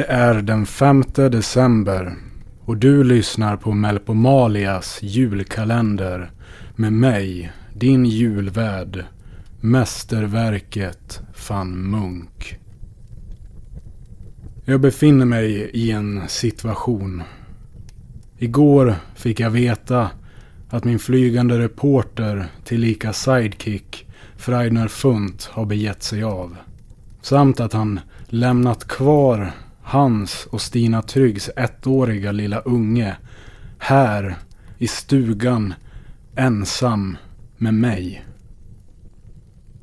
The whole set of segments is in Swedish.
Det är den 5 december och du lyssnar på Melpomalias julkalender med mig, din julvärd, mästerverket van Munk. Jag befinner mig i en situation. Igår fick jag veta att min flygande reporter tillika sidekick Freidner Funt har begett sig av. Samt att han lämnat kvar hans och Stina Tryggs ettåriga lilla unge här i stugan ensam med mig.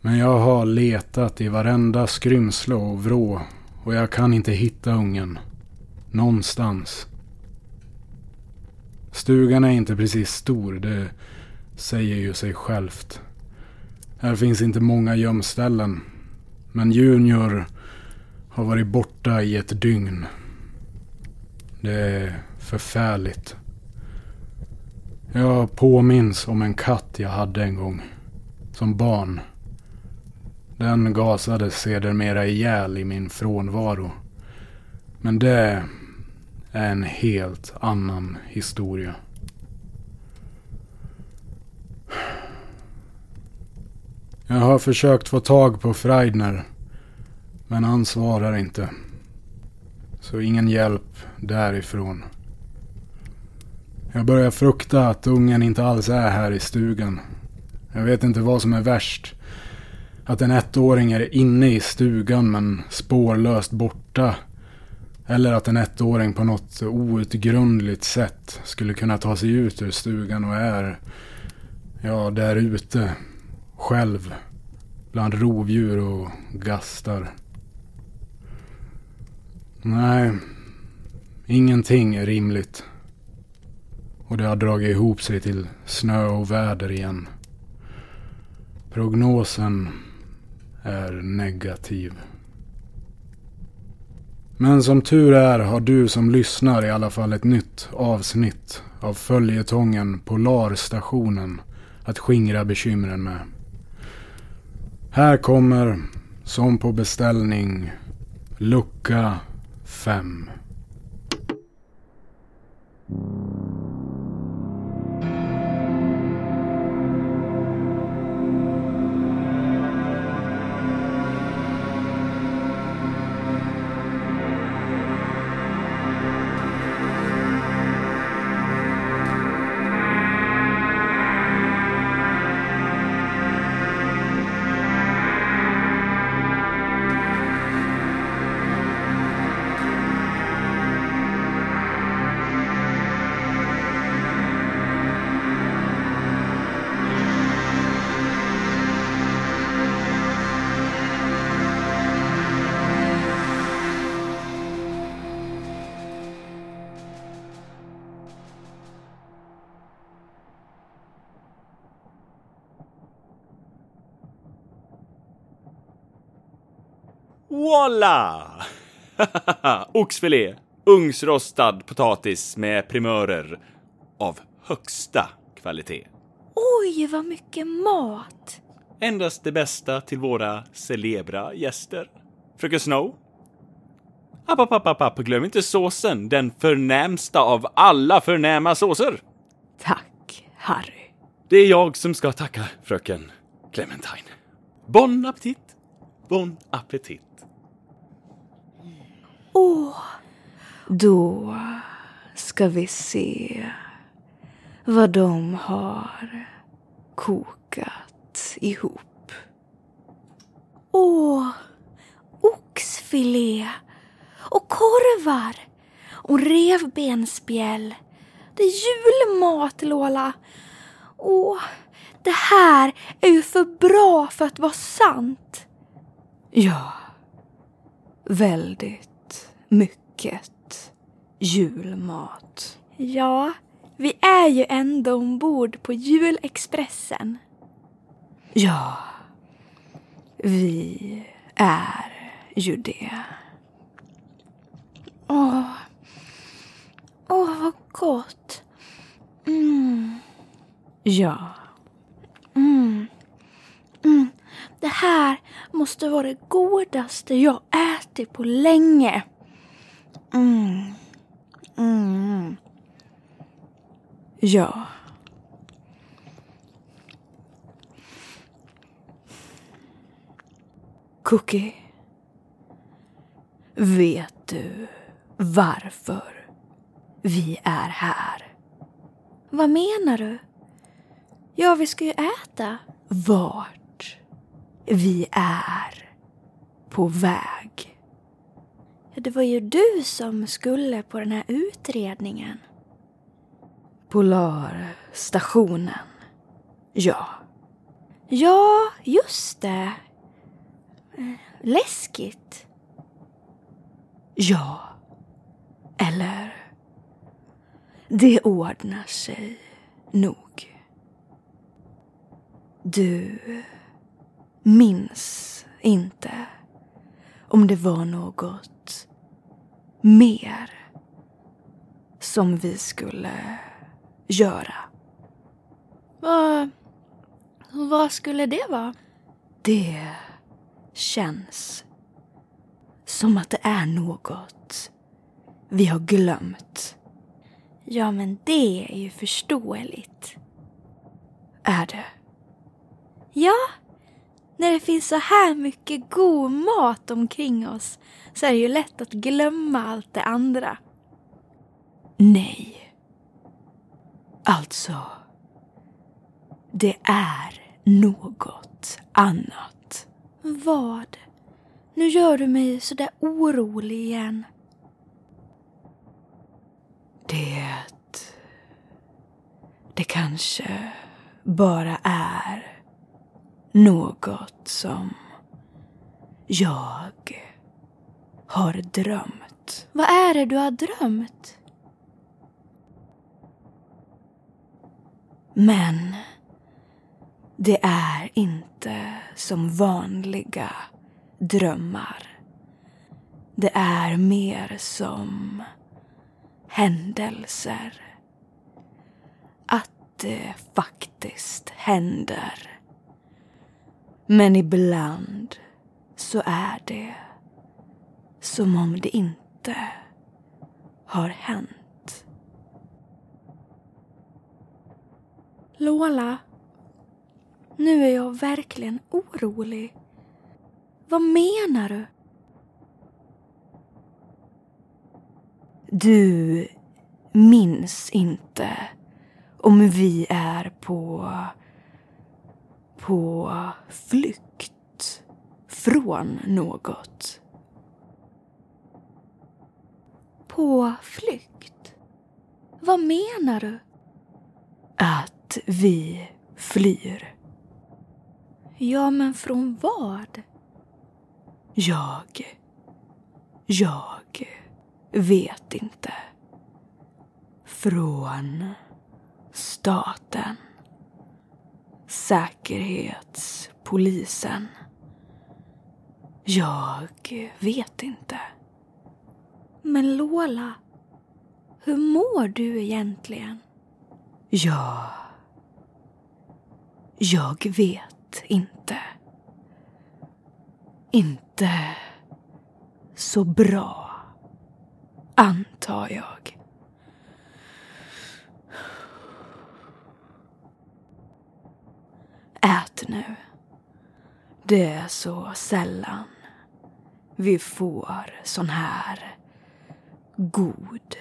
Men jag har letat i varenda skrymsle och vrå och jag kan inte hitta ungen. Någonstans. Stugan är inte precis stor, det säger ju sig självt. Här finns inte många gömställen. Men Junior har varit borta i ett dygn. Det är förfärligt. Jag påminns om en katt jag hade en gång. Som barn. Den gasades sedermera ihjäl i min frånvaro. Men det är en helt annan historia. Jag har försökt få tag på Freidner. Men han svarar inte. Så ingen hjälp därifrån. Jag börjar frukta att ungen inte alls är här i stugan. Jag vet inte vad som är värst. Att en ettåring är inne i stugan men spårlöst borta. Eller att en ettåring på något outgrundligt sätt skulle kunna ta sig ut ur stugan och är, ja, där ute. Själv. Bland rovdjur och gastar. Nej, ingenting är rimligt. Och det har dragit ihop sig till snö och väder igen. Prognosen är negativ. Men som tur är har du som lyssnar i alla fall ett nytt avsnitt av följetongen Polarstationen att skingra bekymren med. Här kommer, som på beställning, lucka 5. Voila! Oxfilé, ugnsrostad potatis med primörer av högsta kvalitet. Oj, vad mycket mat! Endast det bästa till våra celebra gäster. Fröken Snow? App, app, app, app, glöm inte såsen, den förnämsta av alla förnäma såser. Tack, Harry. Det är jag som ska tacka fröken Clementine. Bon appetit! Bon appetit! Åh, då ska vi se vad de har kokat ihop. Åh, oxfilé och korvar och revbensspjäll. Det är julmat, Lola. Åh, det här är ju för bra för att vara sant. Ja, väldigt mycket julmat. Ja, vi är ju ändå ombord på julexpressen. Ja, vi är ju det. Åh, åh vad gott. Mm. Ja. Mm. Mm. Det här måste vara det godaste jag ätit på länge. Mm. Mm. Ja. Cookie. Vet du varför vi är här? Vad menar du? Ja, vi ska ju äta. Vart vi är på väg? Ja, det var ju du som skulle på den här utredningen. Polarstationen. Ja. Ja, just det. Eh, Läskigt. Ja. Eller? Det ordnar sig nog. Du minns inte om det var något mer som vi skulle göra. Vad... Vad skulle det vara? Det känns som att det är något vi har glömt. Ja, men det är ju förståeligt. Är det? Ja, när det finns så här mycket god mat omkring oss så är det ju lätt att glömma allt det andra. Nej. Alltså, det är något annat. Vad? Nu gör du mig så där orolig igen. Det... Det kanske bara är något som jag har drömt. Vad är det du har drömt? Men det är inte som vanliga drömmar. Det är mer som händelser. Att det faktiskt händer. Men ibland så är det som om det inte har hänt. Lola, nu är jag verkligen orolig. Vad menar du? Du minns inte om vi är på på flykt från något. På flykt? Vad menar du? Att vi flyr. Ja, men från vad? Jag... Jag vet inte. Från staten. Säkerhetspolisen. Jag vet inte. Men Lola, hur mår du egentligen? Ja, Jag vet inte. Inte så bra, antar jag. Ät nu. Det är så sällan vi får sån här god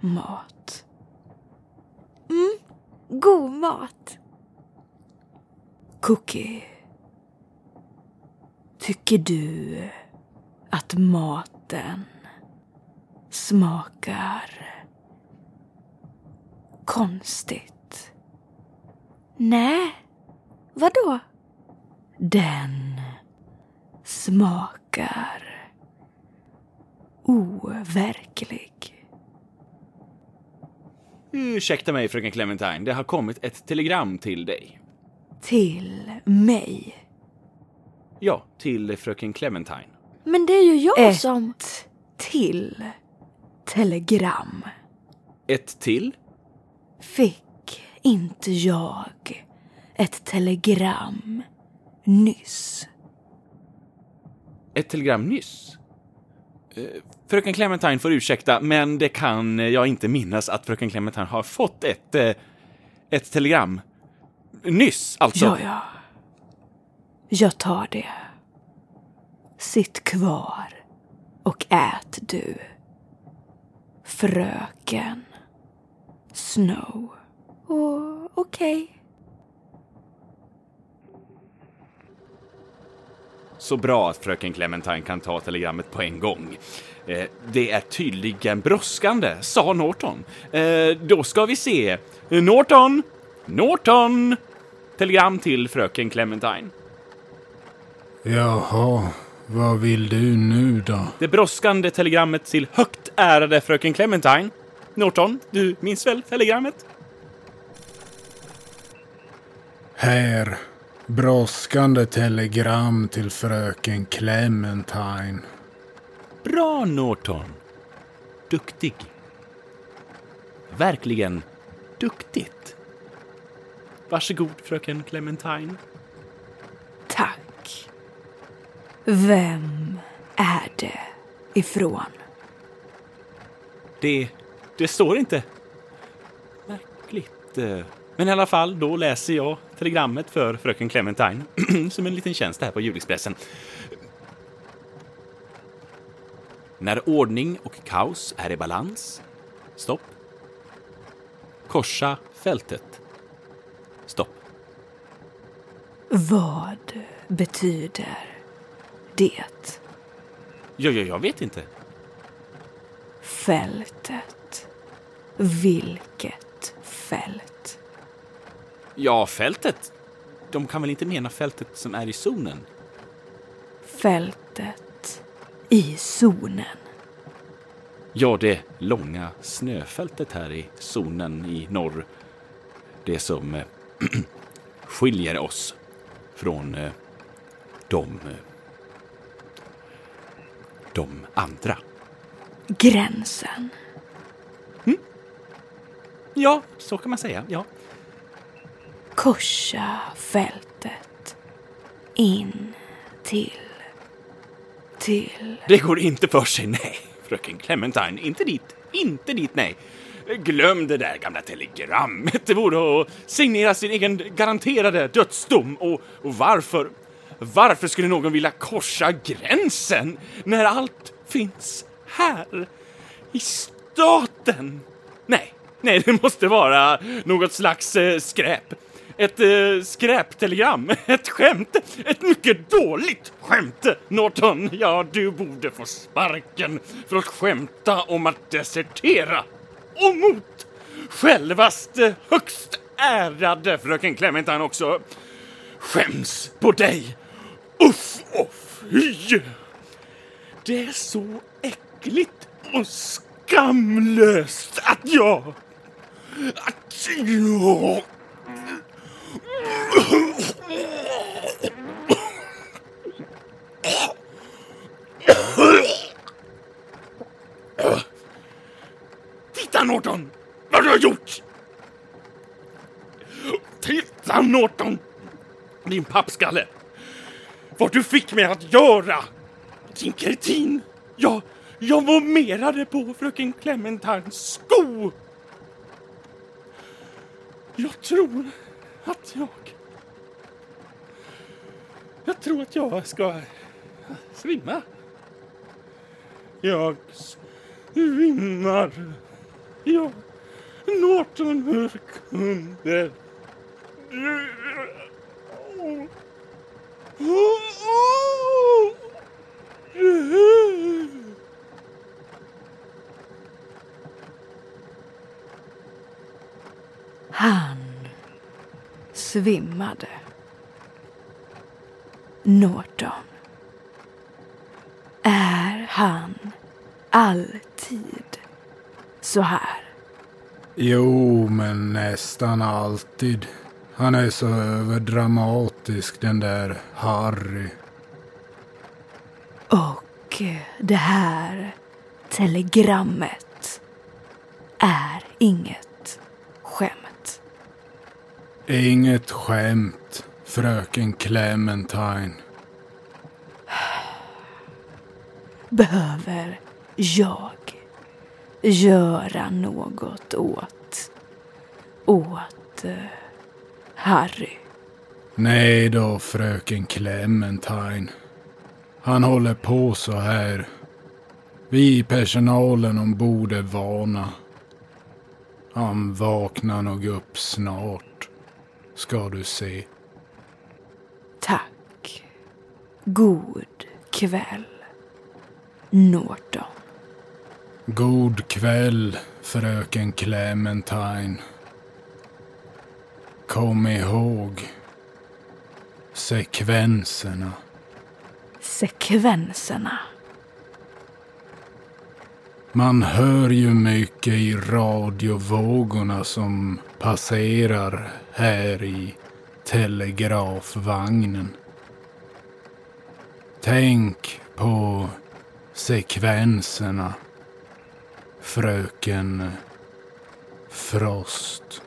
mat. Mm, God mat. Cookie. Tycker du att maten smakar konstigt? Nej, vadå? Den smakar overklig. Ursäkta mig, fröken Clementine. Det har kommit ett telegram till dig. Till mig. Ja, till fröken Clementine. Men det är ju jag Ett som... till telegram. Ett till? Fick inte jag ett telegram nyss? Ett telegram nyss? Fröken Clementine får ursäkta, men det kan jag inte minnas att fröken Clementine har fått ett, eh, ett telegram. Nyss, alltså. Ja, ja. Jag tar det. Sitt kvar och ät du. Fröken Snow. Åh, okej. Så bra att fröken Clementine kan ta telegrammet på en gång. Eh, det är tydligen brådskande, sa Norton. Eh, då ska vi se. Norton! Norton! Telegram till fröken Clementine. Jaha, vad vill du nu då? Det brådskande telegrammet till högt ärade fröken Clementine. Norton, du minns väl telegrammet? Här. Brådskande telegram till fröken Clementine. Bra, Norton. Duktig. Verkligen duktigt. Varsågod, fröken Clementine. Tack. Vem är det ifrån? Det, det står inte. Märkligt. eh. Men i alla fall, då läser jag telegrammet för fröken Clementine som en liten tjänst här på julexpressen. När ordning och kaos är i balans. Stopp. Korsa fältet. Stopp. Vad betyder det? Ja, ja, jag vet inte. Fältet. Vilket fält? Ja, fältet. De kan väl inte mena fältet som är i zonen? Fältet i zonen. Ja, det långa snöfältet här i zonen i norr. Det som eh, skiljer oss från eh, de, eh, de andra. Gränsen. Ja, så kan man säga. Ja. Korsa fältet. In till. Till. Det går inte för sig, nej. Fröken Clementine, inte dit. Inte dit, nej. Glöm det där gamla telegrammet. Det vore att signera sin egen garanterade dödsdom. Och, och varför? Varför skulle någon vilja korsa gränsen när allt finns här? I staten? Nej, nej, det måste vara något slags eh, skräp. Ett eh, skräptelegram, ett skämt, ett mycket dåligt skämt. Norton, ja, du borde få sparken för att skämta om att desertera. Och mot självaste eh, högst ärade fröken Clementine också. Skäms på dig! Uff och fy! Det är så äckligt och skamlöst att jag... Att jag... Titta Norton! Vad du har gjort! Titta Norton! Din pappskalle! Vad du fick mig att göra! Din kretin! Jag, jag vomerade på fröken Clementines sko! Jag tror att jag... Jag tror att jag ska svimma. Jag svimmar. Jag... Norton, hur kunde du... Han svimmade. Norton. Är han alltid så här? Jo, men nästan alltid. Han är så överdramatisk den där Harry. Och det här telegrammet är inget skämt. Inget skämt, fröken Clementine. behöver jag göra något åt, åt uh, Harry. Nej då, fröken Clementine. Han håller på så här. Vi i personalen ombord är vana. Han vaknar nog upp snart. Ska du se. Tack. God kväll, Norton. God kväll, fröken Clementine. Kom ihåg sekvenserna. Sekvenserna. Man hör ju mycket i radiovågorna som passerar här i telegrafvagnen. Tänk på sekvenserna, fröken Frost.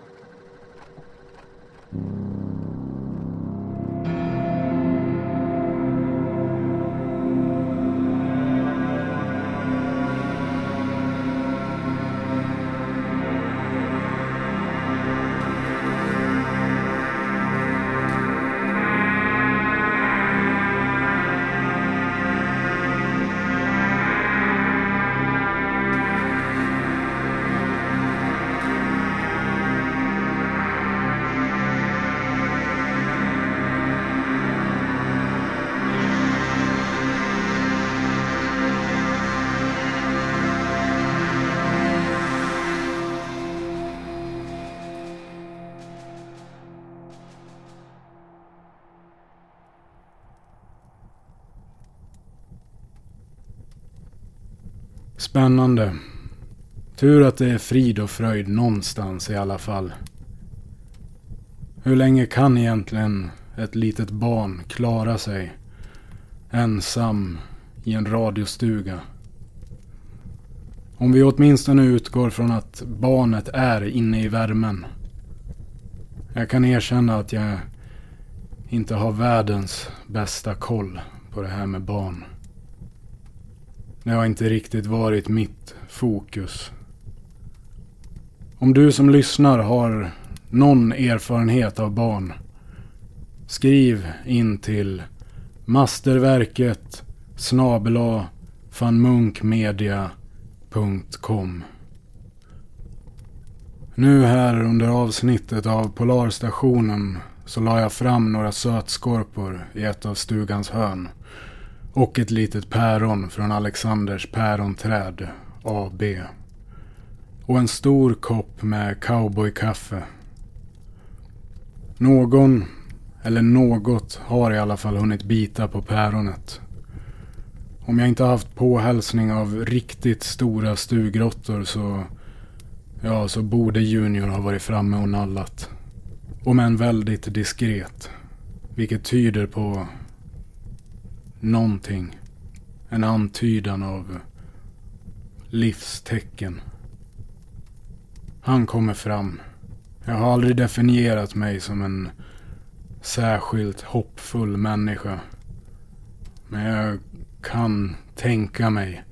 Spännande. Tur att det är frid och fröjd någonstans i alla fall. Hur länge kan egentligen ett litet barn klara sig ensam i en radiostuga? Om vi åtminstone utgår från att barnet är inne i värmen. Jag kan erkänna att jag inte har världens bästa koll på det här med barn. Det har inte riktigt varit mitt fokus. Om du som lyssnar har någon erfarenhet av barn. Skriv in till masterverket snabela fanmunkmedia.com Nu här under avsnittet av Polarstationen så la jag fram några sötskorpor i ett av stugans hörn. Och ett litet päron från Alexanders päronträd AB. Och en stor kopp med cowboykaffe. Någon, eller något, har i alla fall hunnit bita på päronet. Om jag inte haft påhälsning av riktigt stora stugråttor så... Ja, så borde Junior ha varit framme och nallat. Och än väldigt diskret. Vilket tyder på någonting. En antydan av livstecken. Han kommer fram. Jag har aldrig definierat mig som en särskilt hoppfull människa. Men jag kan tänka mig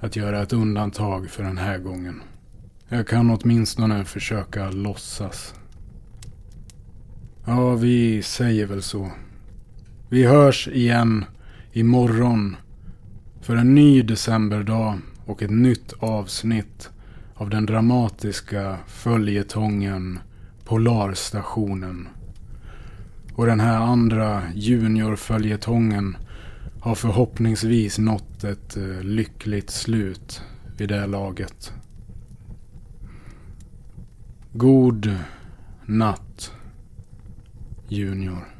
att göra ett undantag för den här gången. Jag kan åtminstone försöka låtsas. Ja, vi säger väl så. Vi hörs igen imorgon för en ny decemberdag och ett nytt avsnitt av den dramatiska följetongen Polarstationen. Och den här andra juniorföljetongen har förhoppningsvis nått ett eh, lyckligt slut vid det laget. God natt, Junior.